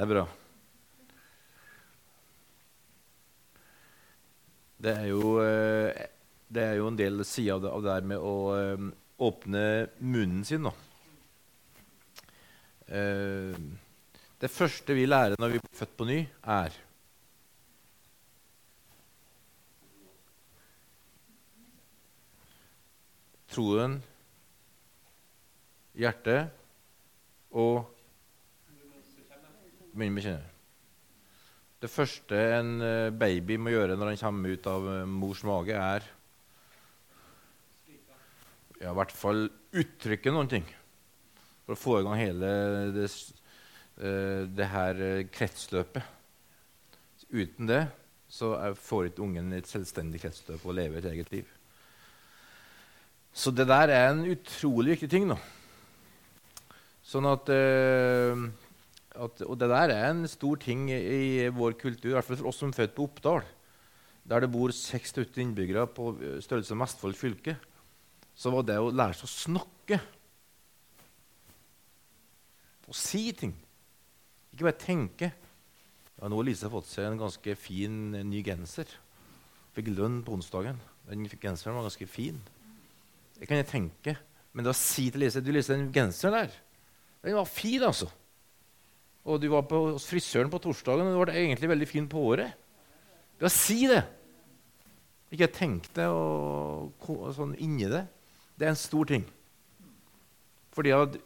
Det er bra. Det er jo, eh, det er jo en del sider av det, av det der med å eh, åpne munnen sin. Da. Eh, det første vi lærer når vi blir født på ny, er troen, hjertet og munnen bekjenner. Det første en eh, baby må gjøre når han kommer ut av eh, mors mage, er ja, i hvert fall uttrykke noen ting for å få i gang hele det, eh, det her kretsløpet. Uten det så får ikke ungen et selvstendig kretsløp og leve et eget liv. Så det der er en utrolig viktig ting. nå. Sånn at eh, at, og det der er en stor ting i, vår kultur, i hvert fall for oss som er født på Oppdal, der det bor 60 innbyggere på størrelse med Vestfold fylke, så var det å lære seg å snakke Å si ting. Ikke bare tenke. Ja, nå har Lise fått seg en ganske fin ny genser. Fikk lønn på onsdagen. Den genseren var ganske fin. Det kan jeg tenke. Men da si til Lise du Lise, den genseren der, den var fin, altså. Og du var på, hos frisøren på torsdagen, og du var egentlig veldig fint på håret. Kan si det! Ikke tenk det og, og sånn inni det. Det er en stor ting. Fordi at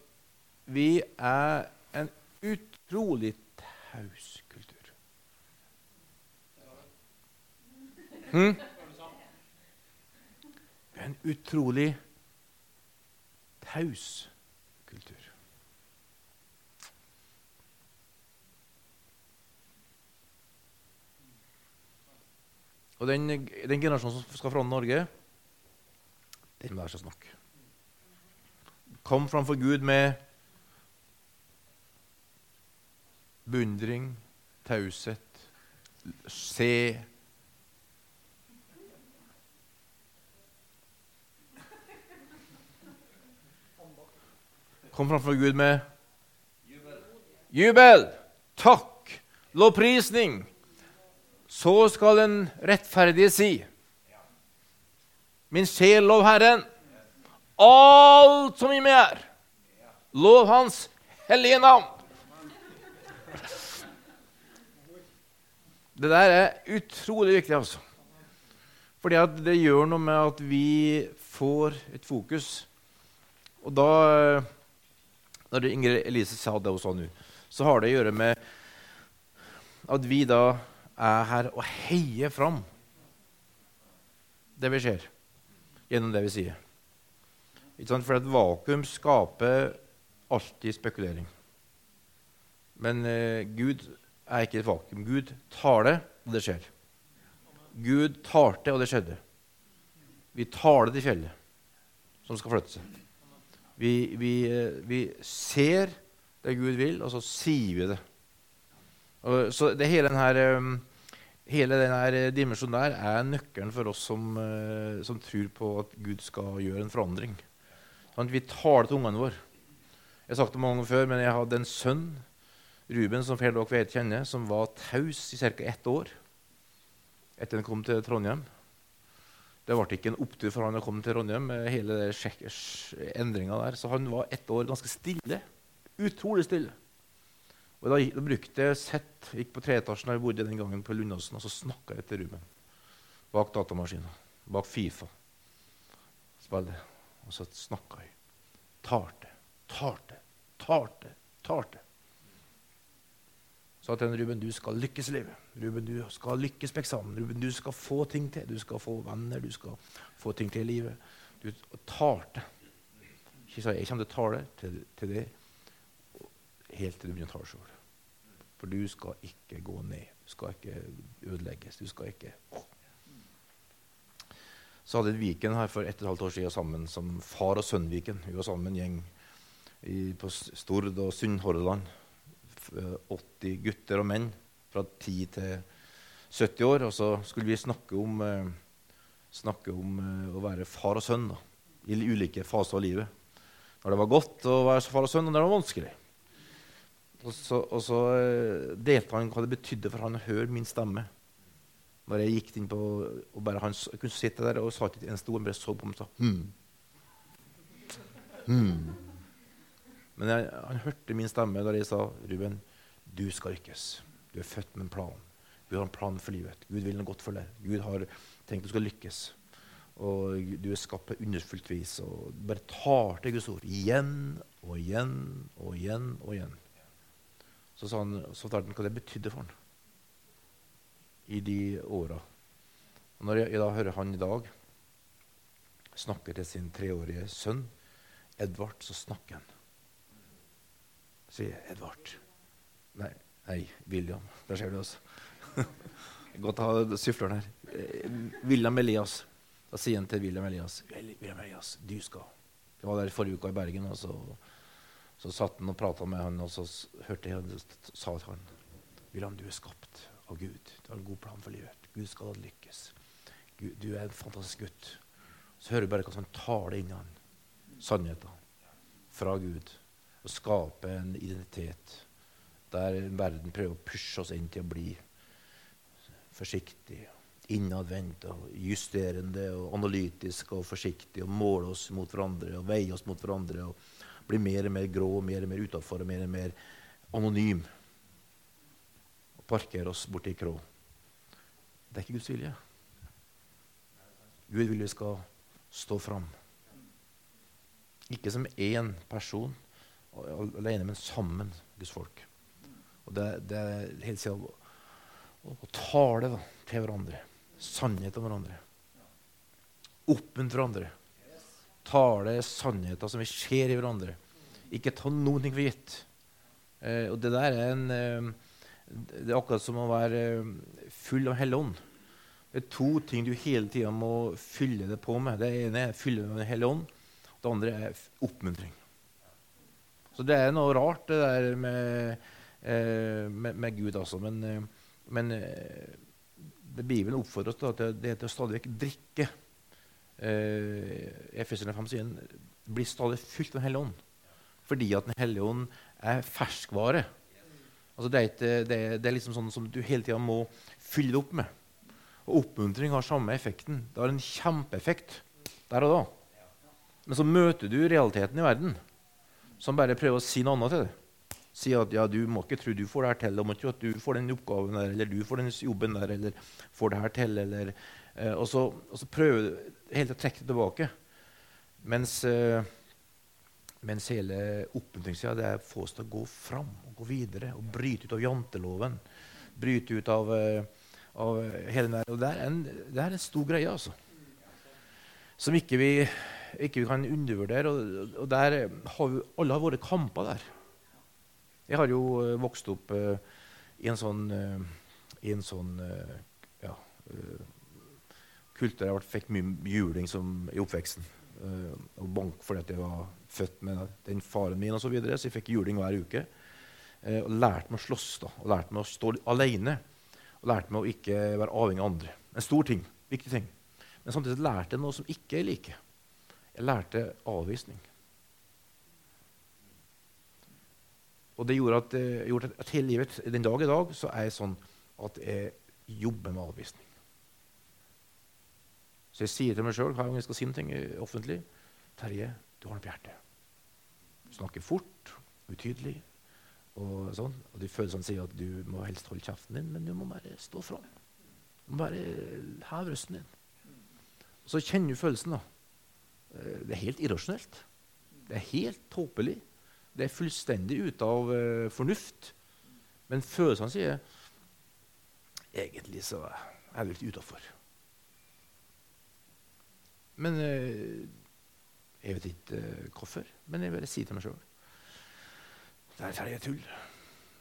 vi er en utrolig taus kultur. Hm? Vi er en utrolig taus kultur. Og den, den generasjonen som skal forandre Norge, den lærer seg å snakke. Kom framfor Gud med beundring, taushet, se. Kom framfor Gud med jubel, takk, lovprisning så skal den rettferdige si Min sjel, lov Herren. Alt som i meg er. Lov Hans hellige navn. Det der er utrolig viktig, altså. Fordi at det gjør noe med at vi får et fokus. Og da Når Ingrid Elise sa det hun sa nå, så har det å gjøre med at vi da er her og heier fram det vi ser, gjennom det vi sier. For et vakuum skaper alltid spekulering. Men eh, Gud er ikke et vakuum. Gud tar det, og det skjer. Gud talte, og det skjedde. Vi tar det til fjellet, som skal flytte seg. Vi, vi, eh, vi ser det Gud vil, og så sier vi det. Og, så det hele denne, um, hele denne dimensjonen der er nøkkelen for oss som, uh, som, tror på at Gud skal gjøre en forandring. Sånn vi tar det til ungene våre. Jeg har sagt det mange ganger før, men jeg hadde en sønn, Ruben, som flere dere vet kjenner, som var taus i ca. ett år etter han kom til Trondheim. Det ble ikke en opptur for han å komme til Trondheim. med hele endringa der. Så han var ett år ganske stille. Utrolig stille. Og da, da brukte jeg sett, gikk på treetasjen der jeg bodde den gangen på Lundåsen, og så snakka jeg til Ruben bak datamaskinen, bak Fifa. Spillet. Og så snakka jeg. Tarte, tarte, tarte, tarte. Sa til Ruben du skal lykkes i livet. Ruben, du skal lykkes på eksamen. Ruben, du skal få ting til. Du skal få venner, du skal få ting til i livet. Du tarte. Ikke sa jeg kommer til å tale til, til det helt til du begynner å tale sjøl. For du skal ikke gå ned. Du skal ikke ødelegges. Du skal ikke Så hadde Viken her for ett og et halvt år siden sammen som far og sønn-Viken. Vi var sammen en gjeng i, på Stord og Sunnhordland. 80 gutter og menn fra 10 til 70 år. Og så skulle vi snakke om, eh, snakke om eh, å være far og sønn da, i ulike faser av livet. Når det var godt å være far og sønn, og når det var vanskelig. Og så, og så eh, delte han hva det betydde for han å høre min stemme. Når jeg gikk inn på, og bare Han jeg kunne sitte der og sa ikke et eneste ord, bare så på meg og sa hmm. Hmm. Men jeg, han hørte min stemme da jeg sa Ruben, du skal lykkes. Du er født med en plan. Gud har en plan for livet. Gud vil noe godt for deg. Gud har tenkt du skal lykkes. Og du er skapt på underfullt vis. Og bare tar til Guds ord igjen og igjen og igjen og igjen. Så sa han, så fortalte han hva det betydde for han i de åra. Når jeg, jeg da hører han i dag snakke til sin treårige sønn Edvard, så snakker han. Sier Edvard. Nei, nei, William. Der ser du oss. Godt å ha syfleren her. Eh, William Elias. Da sier han til William Elias William Elias, du skal Jeg var der forrige uka i Bergen, og så, satt han og prata med han, og så hørte jeg han sa til han William, du er skapt av Gud. Du har en god plan for livet. Gud skal lykkes. Gud, du er en fantastisk gutt. Så hører du bare hvordan han tar det inn i han. Sannheten fra Gud. Og skape en identitet der verden prøver å pushe oss inn til å bli forsiktig, innadvendt og justerende og analytisk og forsiktig og måle oss mot hverandre og veie oss mot hverandre og bli mer og mer grå mer og mer utafor og mer og mer anonym. Og parkerer oss borti krå. Det er ikke Guds vilje. Gud vil vi skal stå fram. Ikke som én person alene, men sammen, Guds folk. Og det, det er helt å, å, å tale da, til hverandre. Sannhet om hverandre. Oppmuntre hverandre. Tale sannheter som vi ser i hverandre. Ikke ta noen ting for gitt. Eh, og det der er en eh, Det er akkurat som å være eh, full av Hellig Ånd. Det er to ting du hele tida må fylle det på med. Det ene er fylle med Den hellige ånd. Det andre er oppmuntring. Så det er noe rart, det der med, eh, med, med Gud, altså. Men, eh, men eh, Bibelen oppfordrer oss da, til til å stadig vekk drikke. Eh, Efeserne 5 sier blir stadig fylt av Den hellige ånd. Fordi at Den hellige ånd er ferskvare. Altså det, er ikke, det, er, det er liksom sånn som du hele tida må fylle det opp med. Og oppmuntring har samme effekten. Det har en kjempeeffekt der og da. Men så møter du realiteten i verden, som bare prøver å si noe annet til deg. Si at ja, du må ikke tro du får det her til, du må ikke tro at du får den oppgaven der, eller du får den jobben der, eller får det her til, eller eh, og, så, og så prøver du helt å trekke det tilbake. Mens, eh, mens hele oppmuntringssida det er å få oss til å gå fram og gå videre og bryte ut av janteloven. Bryte ut av, eh, av hele den der. Og det er, en, det er en stor greie, altså. Som ikke vi, ikke vi kan undervurdere. Og, og der har vi alle har våre kamper der. Jeg har jo eh, vokst opp uh, i en sånn, uh, i en sånn uh, ja, eh, kult jeg fikk mye juling som, i oppveksten. Uh, og bank fordi jeg var født med den faren min, og så, videre, så jeg fikk juling hver uke. Uh, og lærte meg å slåss da, og lærte meg å stå alene. Og lærte meg å ikke være avhengig av andre. En stor ting. Viktig ting. Men samtidig lærte jeg noe som ikke jeg liker. Jeg lærte avvisning. Og det gjorde at, eh, gjorde at hele livet, den dag i dag så er jeg sånn at jeg jobber med avvisning. Så jeg sier til meg sjøl hver gang jeg skal si noe eh, offentlig Terje, du har noe på hjertet. Du snakker fort, utydelig. Og sånn. Og de følelsene sier at du må helst holde kjeften din, men du må bare stå fram. Du må bare heve røsten din. Og så kjenner du følelsen, da. Eh, Det er helt irrasjonelt. Det er helt tåpelig. Det er fullstendig ute av uh, fornuft. Men følelsene sier egentlig så er jeg litt utafor. Men eh, jeg vet ikke eh, hvorfor. Men jeg bare sier til meg sjøl det er ferdig tull.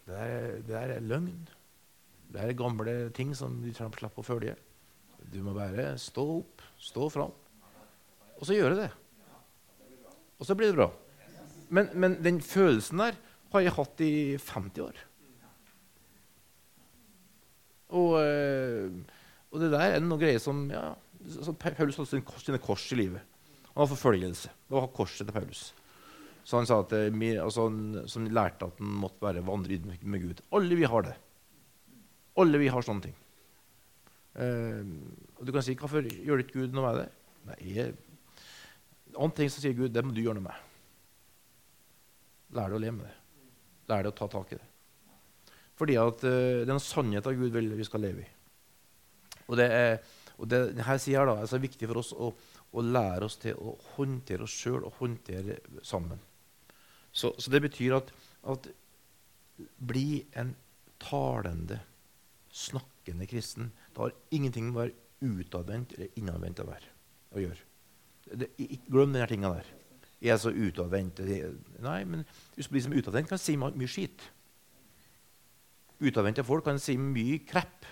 Det er, det er løgn. Det er gamle ting som du trenger å følge. Du må bare stå opp, stå fram, og så gjøre det. Og så blir det bra. Men, men den følelsen der har jeg hatt i 50 år. Og, eh, og det der er noe greier som ja, Pa- Paulus hadde sine kors, sine kors i livet. Han hadde forfølgelse. Det var korset til Paulus. Så han sa at eh, altså, som lærte at han måtte bare vandre ydmyk med Gud. Alle vi har det. Alle vi har sånne ting. Eh, og du kan si 'Hvorfor gjør ikke Gud noe med det?' Nei, jeg, Andre ting som sier Gud 'Det må du gjøre noe med'. Lær deg å leve med det. Lær deg å ta tak i det. Fordi at uh, det er en sannhet av Gud vil vi skal leve i. Og det er, og det, denne sida da, er så viktig for oss å, å lære oss til å håndtere oss sjøl og håndtere sammen. Så, så det betyr at, at bli en talende, snakkende kristen. Det har ingenting med å være utadvendt eller innadvendt å gjøre. Glem denne tinga der. Jeg er så utadvendt. Nei, men blir som utadvendt, kan si mye skit. Utadvendte folk kan si mye krepp.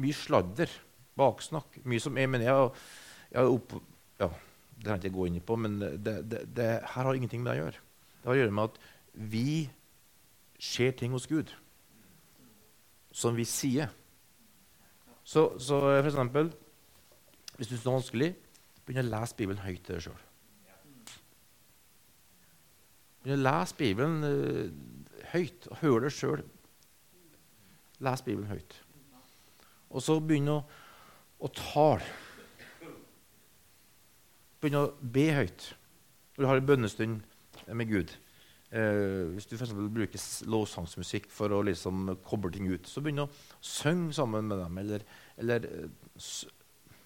Mye sladder. Baksnakk. Mye som jeg mener jeg, jeg opp, ja, Det trenger jeg ikke gå inn på, men det, det, det her har ingenting med det å gjøre. Det har å gjøre med at vi ser ting hos Gud som vi sier. Så, så for eksempel, hvis du syns det er vanskelig, begynn å lese Bibelen høyt til deg sjøl. Begynn å lese Bibelen eh, høyt. og Hør det sjøl. Les Bibelen høyt. Og så begynn å, å tale. Begynn å be høyt. Når du har en bønnestund med Gud eh, Hvis du for bruker lovsangsmusikk for å liksom koble ting ut, så begynn å synge sammen med dem. Eller, eller, eh,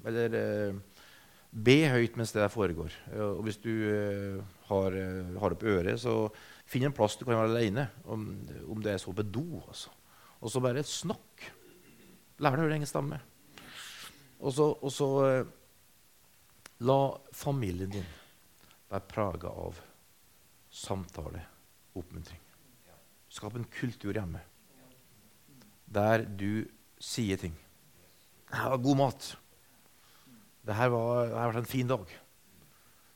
eller eh, be høyt mens det der foregår. Eh, Og hvis du eh, har, eh, har opp øret, så finn en plass du kan være alene. Om, om det er så på do. Altså. Og så bare snakk. Lær deg å høre egen stemme. Og så, og så eh, la familien din være prega av samtale, oppmuntring. Skap en kultur hjemme der du sier ting. 'Det var god mat.' 'Det her, har vært en fin dag.'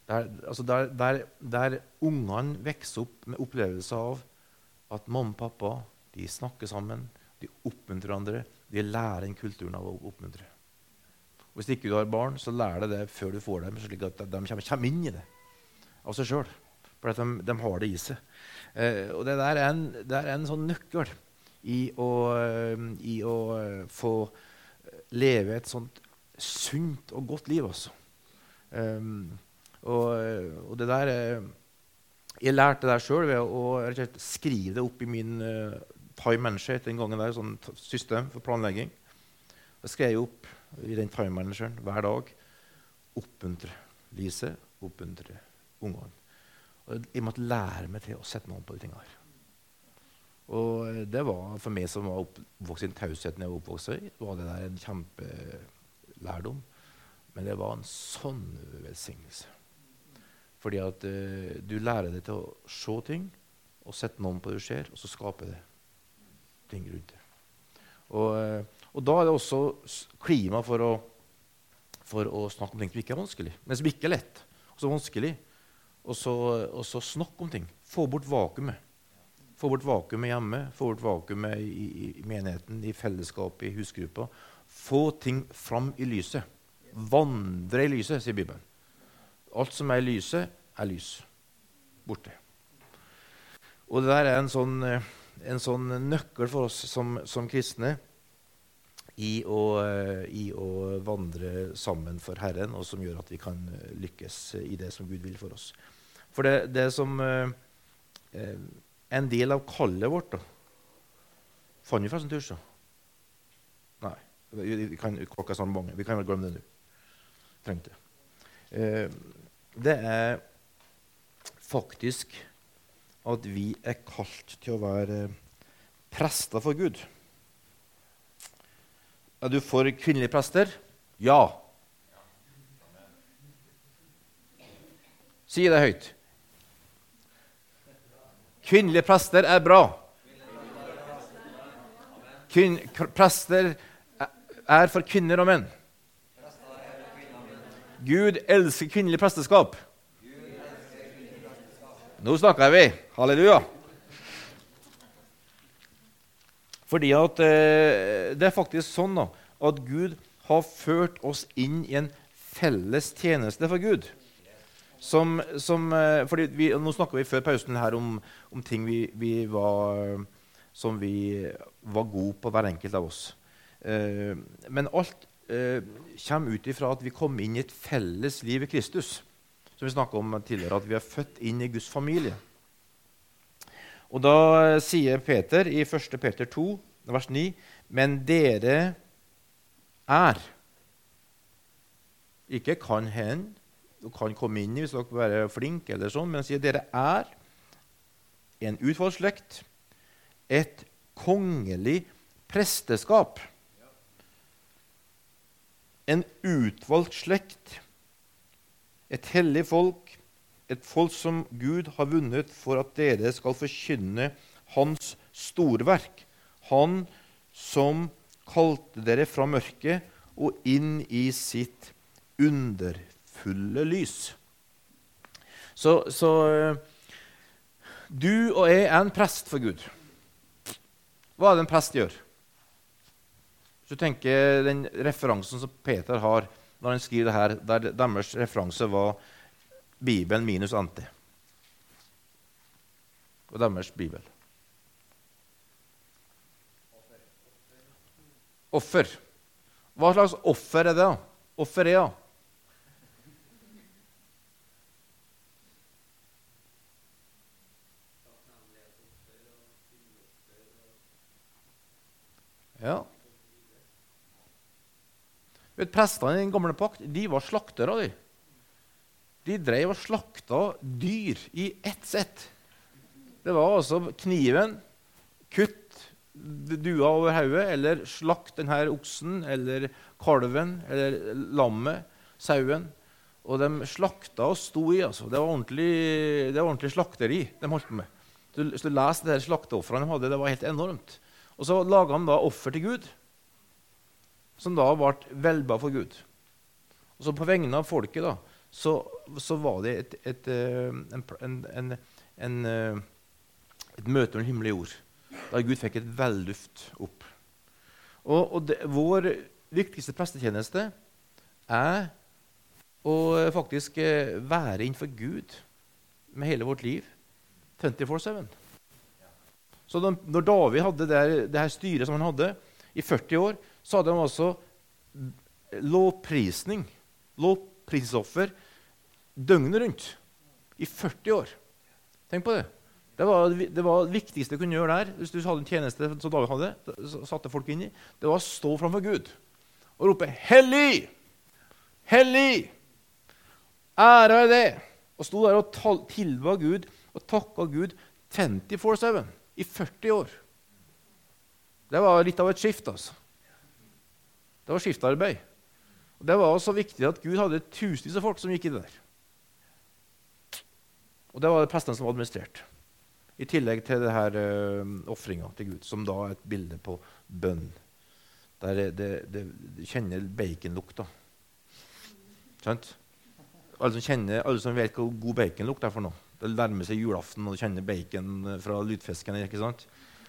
Der, altså der, der, der ungene vokser opp med opplevelse av at mamma og pappa de snakker sammen, de oppmuntrer hverandre, de lærer den kulturen av å oppmuntre. Hvis ikke du har barn, så lær deg det før du får dem, slik at de kommer, inn i det av seg sjøl. For de, de har det i seg. Eh, og det der er en, det er en sånn nøkkel i å, eh, i å eh, få leve et sånt sunt og godt liv, altså. Um, og, og det der Jeg lærte det der sjøl ved å skrive det opp i min uh, time manager den gangen der, sånn system for planlegging. Da skrev jeg opp i den time manageren hver dag oppmuntre Lise, oppmuntre ungene. Og jeg måtte lære meg til å sette meg om på de tingene. Og eh, det var for meg som var oppvokst i en tausheten jeg var oppvokst i, var det der en kjempelærdom. Men det var en sånn velsignelse. Fordi at uh, du lærer deg til å se ting og sette noen på det du ser, og så skaper det ting rundt det. Og, eh, og da er det også klima for å, for å snakke om ting som ikke er vanskelig, men som ikke er lett. Og så vanskelig. Og så, og så snakke om ting. Få bort vakuumet. Få bort vakuumet hjemme, få bort vakuumet i, i, i menigheten, i fellesskapet, i husgruppa. Få ting fram i lyset. Vandre i lyset, sier Bibelen. Alt som er i lyset, er lys. Borte. Og det der er en sånn, eh, en sånn nøkkel for oss som, som kristne i å, eh, i å vandre sammen for Herren, og som gjør at vi kan eh, lykkes i det som Gud vil for oss. For det, det som eh, eh, En del av kallet vårt da, Fant vi forresten tusja? Nei. Vi, kan, klokka sånn mange. Vi kan vel glemme det nå. Trengte. Eh, det er faktisk at vi er kalt til å være prester for Gud. Er du for kvinnelige prester? Ja. Si det høyt. Kvinnelige prester er bra. Kvinn, prester er for kvinner og menn. Gud elsker kvinnelig presteskap. Nå snakker vi. Halleluja. Fordi at eh, det er faktisk sånn da, at Gud har ført oss inn i en felles tjeneste for Gud. Som, som, eh, vi, nå snakka vi før pausen her om, om ting vi, vi, var som vi var gode på, hver enkelt av oss. Eh, men alt eh, kommer ut ifra at vi kom inn i et felles liv i Kristus. Som vi snakka om tidligere, at vi er født inn i Guds familie. Og da sier Peter i 1. Peter 2, vers 9.: Men dere er Ikke kan hende, du kan komme inn hvis dere er flinke, eller sånn, men han sier dere er en utvalgt slekt, et kongelig presteskap. En utvalgt slekt, et hellig folk, et folk som Gud har vunnet for at dere skal forkynne Hans storverk. Han som kalte dere fra mørket og inn i sitt underfulle lys. Så, så du og jeg er en prest for Gud. Hva er det en prest gjør? Hvis du tenker den referansen som Peter har når han skriver det her, der deres referanse var Bibelen minus anti. Og deres bibel. Offer. Hva slags offer er det? Offer er ja. Ja. Vet, Prestene i den gamle pakt de var slaktere. De De drev og slakta dyr i ett sett. Det var altså kniven, kutt dua over hodet, eller slakt denne oksen eller kalven eller lammet, sauen. Og de slakta og sto i. altså. Det var ordentlig, det var ordentlig slakteri de holdt på med. Hvis du leser de slakteofrene de hadde, det var helt enormt. Og så laga han da offer til Gud, som da ble velba for Gud. Og så På vegne av folket da, så, så var det et, et, eh, en, en, eh, et møte mellom himmel og jord, der Gud fikk et velduft opp. Og, og det, Vår viktigste prestetjeneste er å faktisk eh, være innenfor Gud med hele vårt liv 24-7. Så de, når David hadde det, det, her styret som han hadde i 40 år, så hadde han altså lovprisning, lovprisoffer, døgnet rundt i 40 år. Tenk på det. Det var, det var det viktigste du kunne gjøre der. Hvis du hadde en tjeneste som David hadde, satte folk inn i, det var å stå framfor Gud og rope 'Hellig! Hellig! Ære er det!' Og sto der og tilba Gud og takka Gud 24-7 i 40 år. Det var litt av et skift. altså. Det var skiftarbeid. Og Det var så viktig at Gud hadde tusenvis av folk som gikk i det der. Og det var det prestene som administrerte. I tillegg til det her uh, ofringa til Gud, som da er et bilde på bønn. Der det, det, det kjenner baconlukta. Sant? Alle som, kjenner, alle som vet hva god baconlukt er for noe. Det nærmer seg julaften, og du kjenner bacon fra lutefisken. ikke sant?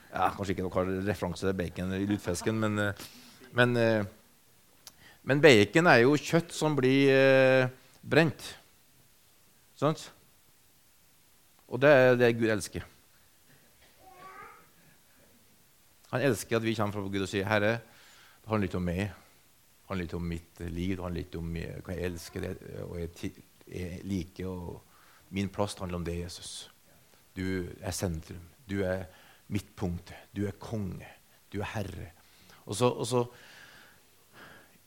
Ja, Kanskje ikke noe referanse til bacon i lutefisken, men, eh, men, eh, men, bacon er jo kjøtt som blir eh, brent. Sant? Og det er det Gud elsker. Han elsker at vi kommer fra Gud og sier, 'Herre, det handler litt om meg.' Det handler litt om mitt liv, det handler litt om hva jeg elsker og jeg, jeg liker. og Min plass handler om det, Jesus. Du er sentrum. Du er midtpunktet. Du er konge. Du er herre. Og så, og så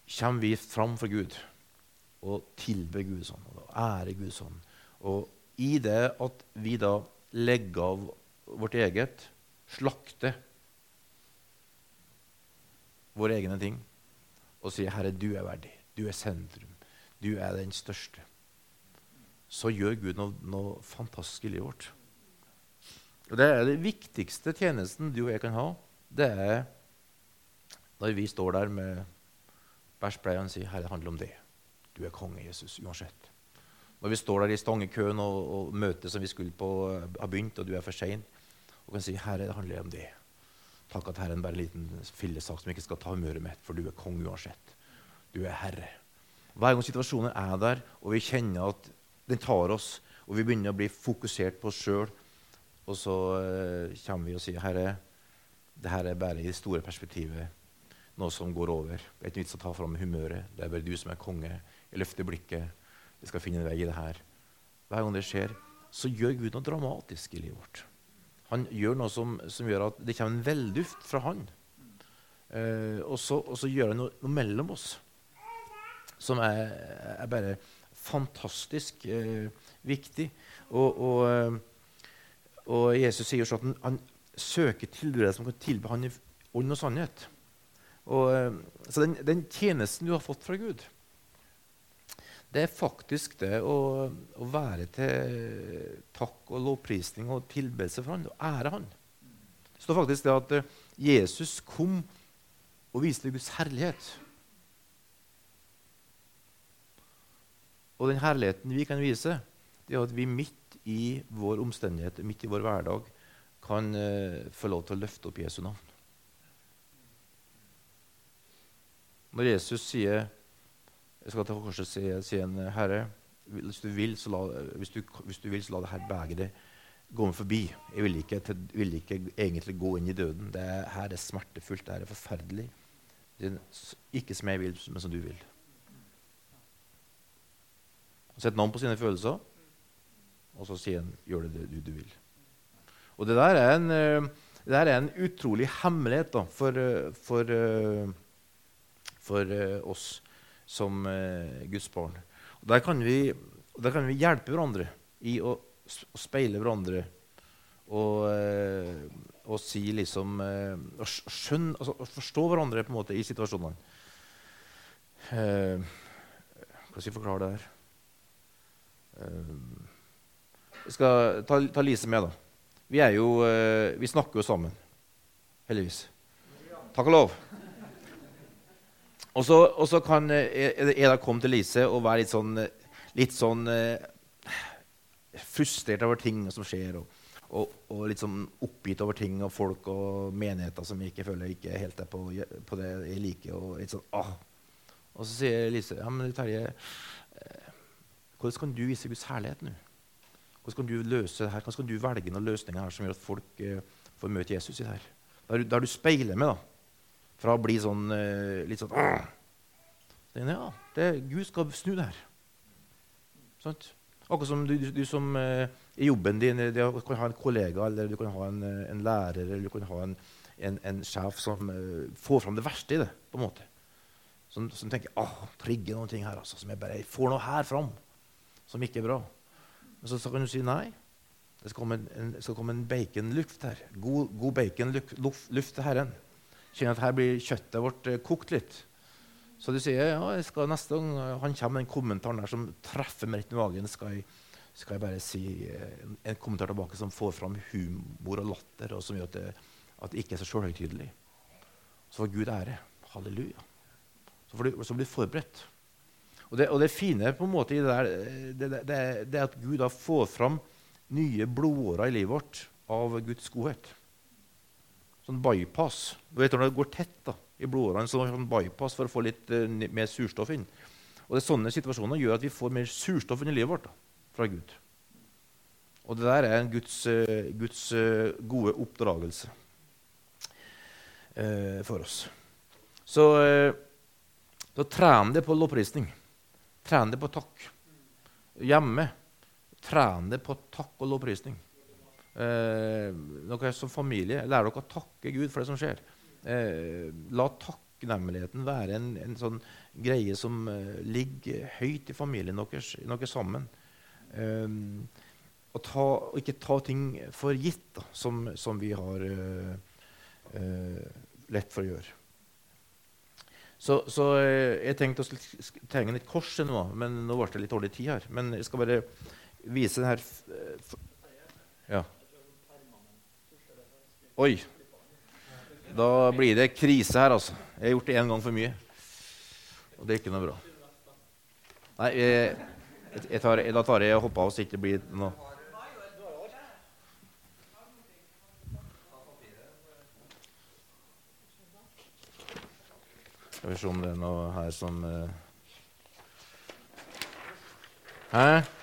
kommer vi fram for Gud og tilber Gud sånn, og ærer Gud sånn. Og i det at vi da legger av vårt eget, slakter våre egne ting og sier, 'Herre, du er verdig. Du er sentrum. Du er den største.' så gjør Gud noe, noe fantastisk i livet vårt. Og Det er den viktigste tjenesten du og jeg kan ha. Det er når vi står der med bæsjbleiene sier Herre, det handler om det. Du er konge, Jesus, uansett. Når vi står der i stangekøen og, og møtet som vi skulle på, har begynt, og du er for sein, og kan si Herre, det handler om det. Takk at Herren bare en liten fillesak som ikke skal ta humøret mitt, for du er konge uansett. Du er herre. Hver gang situasjonen er der, og vi kjenner at den tar oss, og vi begynner å bli fokusert på oss sjøl. Og så uh, kommer vi og sier Herre, det her er bare i det store perspektivet noe som går over. Det er ikke vits å ta fram humøret. Det er bare du som er konge. Jeg løfter blikket. Vi skal finne en vei i det her. Hver gang det skjer, så gjør Gud noe dramatisk i livet vårt. Han gjør noe som, som gjør at det kommer en velduft fra han. Eh, og, så, og, så, gjør han noe, noe mellom oss som er, er bare fantastisk eh, viktig. Og, og, uh, og, Jesus sier så at han, han søker tilbedere som kan tilbe han i ånd og sannhet. Og, så den, den, tjenesten du har fått fra Gud, det er faktisk det å, å være til takk og lovprisning og tilbedelse for han, og ære han. Det står faktisk det at Jesus kom og viste Guds herlighet. Og den herligheten vi kan vise, det er at vi midt i vår omstendighet, midt i vår hverdag, kan uh, få lov til å løfte opp Jesu navn. Når Jesus sier jeg skal til korset si, si en Herre, hvis du, vil, la, hvis, du, hvis du vil, så la det her begeret gå meg forbi. Jeg vil ikke, vil ikke, egentlig gå inn i døden. Det er, her er smertefullt, det her er forferdelig. Ikke som jeg vil, men som du vil. Sett navn på sine følelser, og så sier han 'gjør det du, du vil'. Og det der er en, eh, der er en utrolig hemmelighet da, for, eh, for, eh, for, oss som Guds barn. Og der kan, vi, der kan vi hjelpe hverandre i å, speile hverandre og, og si liksom og skjønne, altså, Forstå hverandre på en måte i situasjonene. Eh, hva skal jeg forklare det her? Eh, jeg skal ta, ta, Lise med, da. Vi, jo, eh, vi snakker jo sammen. Heldigvis. Takk og lov. Og så kan Eda komme til Lise og være litt sånn, litt sånn frustrert over ting som skjer. og og, og, litt sånn oppgitt over ting og folk og menigheter som jeg ikke føler ikke helt er på, på, det jeg liker. Og litt sånn, ah. Og så sier Lise ja, men Terje, eh, hvordan kan du vise Guds herlighet nå? Hvordan kan du løse det her? Hvordan kan du velge noen løsninger her som gjør at folk eh, får møte Jesus i det her? Der, der du speiler med, da. Fra å bli sånn eh, litt sånn ah. Ja, det, Gud skal snu det her. Sånt? Akkurat som du, du, som eh, i jobben din Du kan ha en kollega eller du kan ha en, eh, en lærer eller du kan ha en, en, en sjef som får fram det verste i det. på en måte. Som, som tenker åh, trigger noen ting her altså, som jeg bare får noe her fram som ikke er bra. Men så, så kan du si nei. Det skal komme en, skal komme en baconluft her. God, god baconluft til Herren. Kjenner at her blir kjøttet vårt uh, kokt litt. Så du sier ja, jeg skal neste gang han kommer med den kommentaren der som treffer meg rett i magen, skal jeg skal jeg bare si eh, en kommentar tilbake som får fram humor og latter, og som gjør at det, at det ikke er så sjølhøytidelig. Så får Gud ære. Halleluja. Så du, blir forberedt. Og det, og det, fine på en måte i det der, det er at Gud da får fram nye blodårer i livet vårt av Guds godhet. Sånn bypass. Du vet Når det går tett da, i blodårene, så sånn bypass for å få litt uh, mer surstoff inn. Og det er Sånne situasjoner gjør at vi får mer surstoff inn i livet vårt. da fra Gud. Og det der er Guds, uh, Guds uh, gode oppdragelse for oss. Så, så tren det på lovprisning. Tren det på takk. Hjemme. Tren det på takk og lovprisning. Dere som familie, lær dere å takke Gud for det som skjer. la takknemligheten være en, en, sånn greie som ligger høyt i familien deres, dere sammen. Og, ta, og, ikke ta ting for gitt, da, som, som, vi har uh, uh, lett for å gjøre. Så, så jeg tenkte å tegne et kors nå, men nå ble det litt dårlig tid her. Men jeg skal bare vise den her Ja. Oi. Da blir det krise her, altså. Jeg har gjort det én gang for mye. Og det er ikke noe bra. Nei, jeg, jeg tar, da tar jeg og hopper av så det ikke blir noe Skal vi se om det er noe her som uh... Hæ?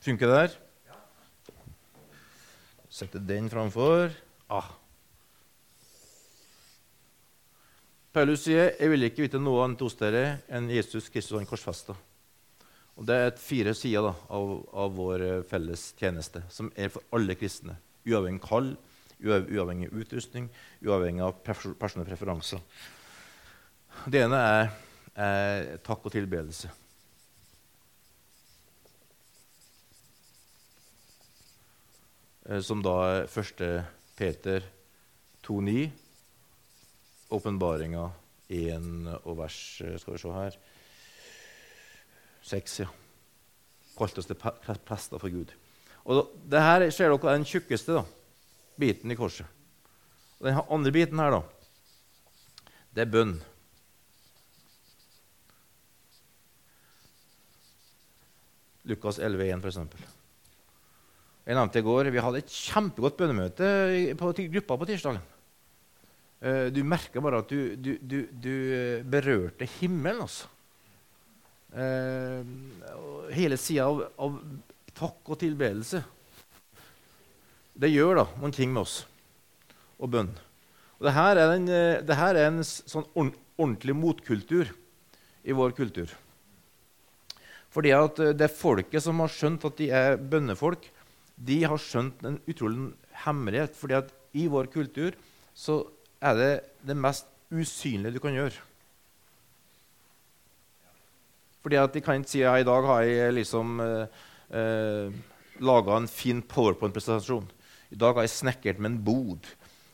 Funker det der? Sette den framfor. Ah. Paulus sier, 'Jeg vil ikke vite noe annet hos dere enn Jesus Kristus han korsfesta'. Og Det er fire sider da, av, av, vår eh, felles tjeneste, som er for alle kristne. Uavhengig av kall, uavhengig av utrustning, uavhengig av personlige preferanser. Det ene er, er takk og tilbedelse. Som da er 1. Peter 2,9, åpenbaringa 1 og vers eh, Skal vi se her 6, ja. Kalt oss til prester for Gud. Og det her ser dere er den tjukkeste da, biten i korset. Og den andre biten her, da, det er bønn. Lukas 11, 11,1 f.eks. Jeg nevnte i går, Vi hadde et kjempegodt bønnemøte på gruppa på tirsdagen. Eh, du merka bare at du, du, du, du, eh, berørte himmelen. altså. Eh, hele sida av, av, takk og tilbedelse. Det gjør da noen ting med oss og bønn. Og det her er en, her er en sånn ordentlig motkultur i vår kultur. Fordi at det er folket som har skjønt at de er bønnefolk, de har skjønt en utrolig hemmelighet. fordi at i vår kultur så er det det mest usynlige du kan gjøre. Fordi at de kan ikke si ja, i dag har jeg liksom eh, eh, laga en fin powerpoint-presentasjon. I dag har jeg snekret med en bod.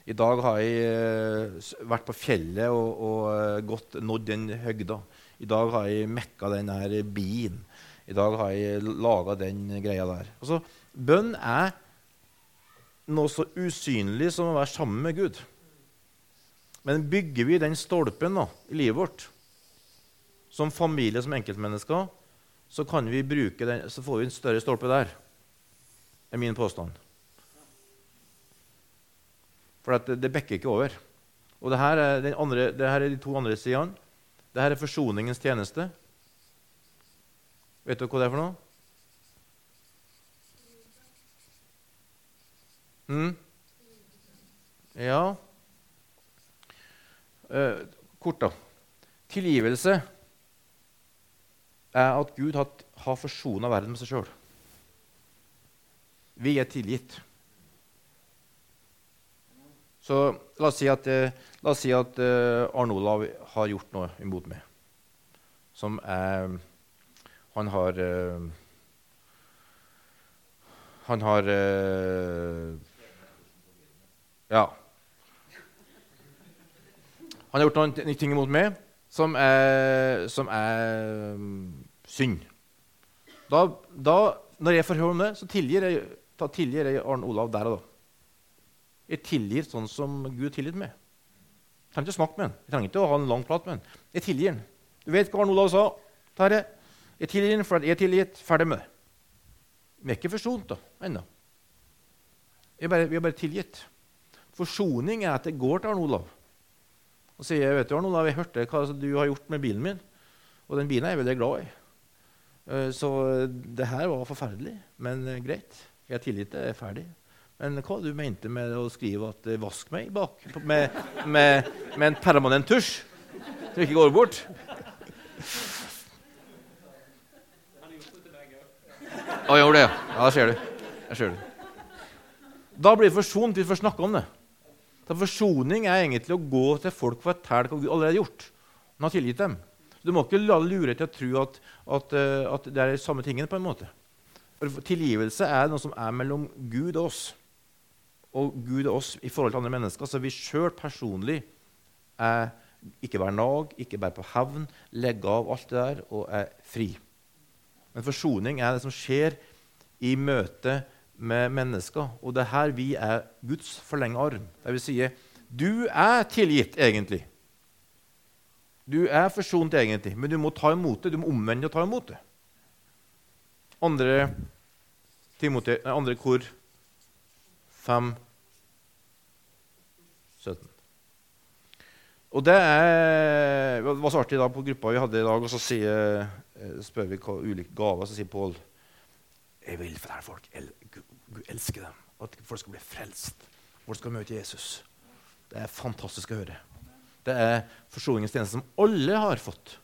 I dag har jeg eh, vært på fjellet og, og uh, gått, nådd den høgda. I dag har jeg mekka den her bien. I dag har jeg laga den greia der. Altså, Bønn er noe så usynlig som å være sammen med Gud. Men bygger vi den stolpen da, i livet vårt, som familie, som enkeltmennesker, så, den, så får vi en større stolpe der, er min påstand. For det, det bekker ikke over. Og det her, er andre, det her er de to andre sidene. Dette er forsoningens tjeneste. Vet dere hva det er for noe? Mm. Ja eh, Kort, da. Tilgivelse er at Gud har, har forsona verden med seg sjøl. Vi er tilgitt. Så la oss si at, la oss si at uh, Arne Olav har gjort noe imot meg. Som er Han har uh, Han har ja. Han har gjort noen ting imot meg som er, som er um, synd. Da, da, når jeg får høre om det, så tilgir jeg, da tilgir jeg Arne Olav der og da. Jeg tilgir sånn som Gud tilgitt meg. Jeg trenger ikke snakke med han. Jeg trenger ikke å ha en lang prat med han. Jeg tilgir han. Du vet hva Arne Olav sa? Terje, jeg tilgir han for at jeg er tilgitt. Ferdig med det. Vi er ikke forsont ennå. Vi er bare tilgitt. Forsoning er at det går til Arne Olav og sier vet du, Arne Olav, jeg hørte hva du har gjort med bilen min, og den bilen er jeg veldig glad i. Eh, så det her var forferdelig, men eh, greit. Jeg har tilgitt, jeg er ferdig. Men hva du mente med å skrive at eh, 'vask meg' bak med, med, med en permanent tusj, så det ikke går bort? Å, gjorde det, ja. Ja, da ser du. Der ser du. Da blir det forsont vi får snakke om det. Så Forsoning er egentlig å gå til folk å fortelle hva Gud allerede har gjort. Han har tilgitt dem. Du må ikke la lure til å tro at, at, eh, at, det er de samme tingene. på en måte. For Tilgivelse er noe som er mellom Gud og oss. Og Gud og oss i forhold til andre mennesker. Så vi sjøl personlig er ikke bærer nag, ikke bærer på hevn, legger av alt det der og er fri. Men forsoning er det som skjer i møte med mennesker. Og det er her vi er Guds forlengede arm. Det vil si, du er tilgitt egentlig. Du er forsont egentlig, men du må ta imot det. Du må omvende og ta imot det. Andre, Timote, andre kor 5, 17. Og det er, var så artig da på gruppa vi hadde i dag, og så sier, eh, spør vi hva ulike gaver. Så sier Pål Jeg vil for dette folk Gud elsker dem. At folk skal bli frelst. Folk skal møte Jesus. Det er fantastisk å høre. Det er forsoningens tjeneste som alle har fått.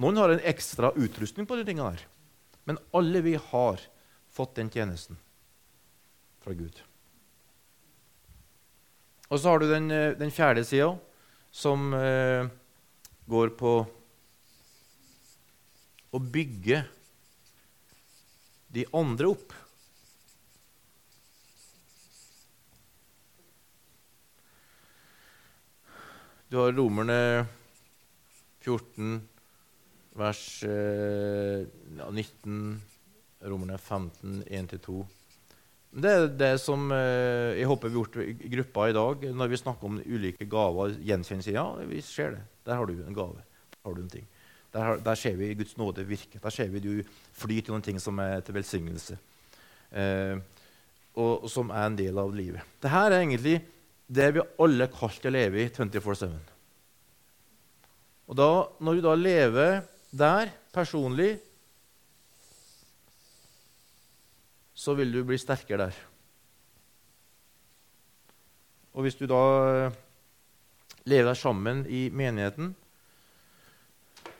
Noen har en ekstra utrustning på de tingene der. Men alle vi har fått den tjenesten fra Gud. Og så har du den, eh, den fjerde sida, som eh, går på å bygge de andre opp. Du har Romerne 14, vers eh, 19, Romerne 15, 1-2. Det er det som eh, jeg håper vi har gjort i gruppa i dag, når vi snakker om ulike gaver. Gjenkjennelse. Ja, vi ser det. Der har du en gave. Der har du en ting. Der, der ser vi Guds nåde virke. Der ser vi du flyr til noen ting som er til velsignelse. Eh, og, som er en del av livet. Dette er egentlig det vi alle er kalt til å leve i 24-7. Og da, når du da lever der personlig så vil du bli sterkere der. Og hvis du da lever lever sammen i menigheten,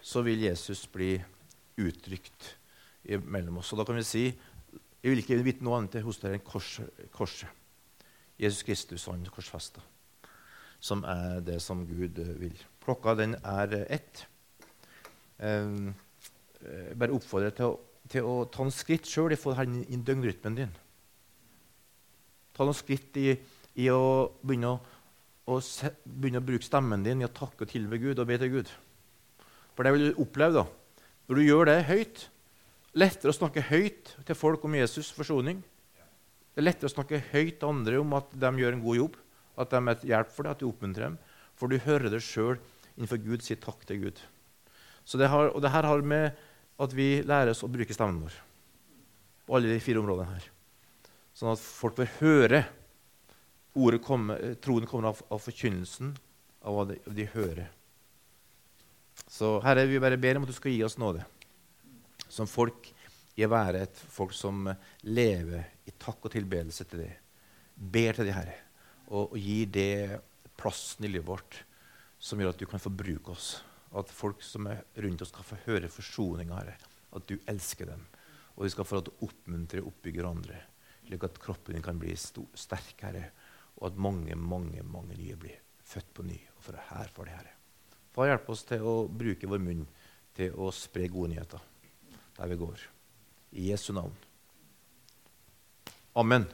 så vil Jesus bli uttrykt mellom oss. Og da kan vi si jeg vil ikke vite noe annet hos dere enn korset. Kors. Jesus Kristus, han korsfesta, som er det som Gud eh, vil. Klokka den er ett. Jeg bare oppfordre til til å ta noen skritt sjøl i inn døgnrytmen din. Ta noen skritt i, i å, begynne å, å begynne å, bruke stemmen din i å takke og tilbe Gud og be til Gud. For det vil du oppleve da. Når du gjør det høyt, lettere å snakke høyt til folk om Jesus' forsoning. Det er lettere å snakke høyt til andre om at de gjør en god jobb, at de er et hjelp for deg, at du oppmuntrer dem. For du hører det sjøl innenfor Gud si takk til Gud. Så det har, og det her har med at vi lærer oss å bruke stemmen vår på alle de fire områdene her. Sånn at folk bør høre ordet komme, troen kommer av, av forkynnelsen av hva de, de, hører. Så Herre, vi bare ber om at du skal gi oss nåde. Som folk i å være et folk som lever i takk og tilbedelse til deg. Ber til deg, Herre, og, og gir det plassen i livet vårt som gjør at du kan få bruke oss at folk som er rundt oss, skal få høre forsoninga, Herre. At du elsker dem. Og de skal få lov til å oppmuntre og oppbygge andre, slik at kroppen din kan bli sterk, Herre. Og at mange, mange mange nye blir født på ny og for her for det, Herre. Far, hjelp oss til å bruke vår munn til å spre gode nyheter der vi går. I Jesu navn. Amen.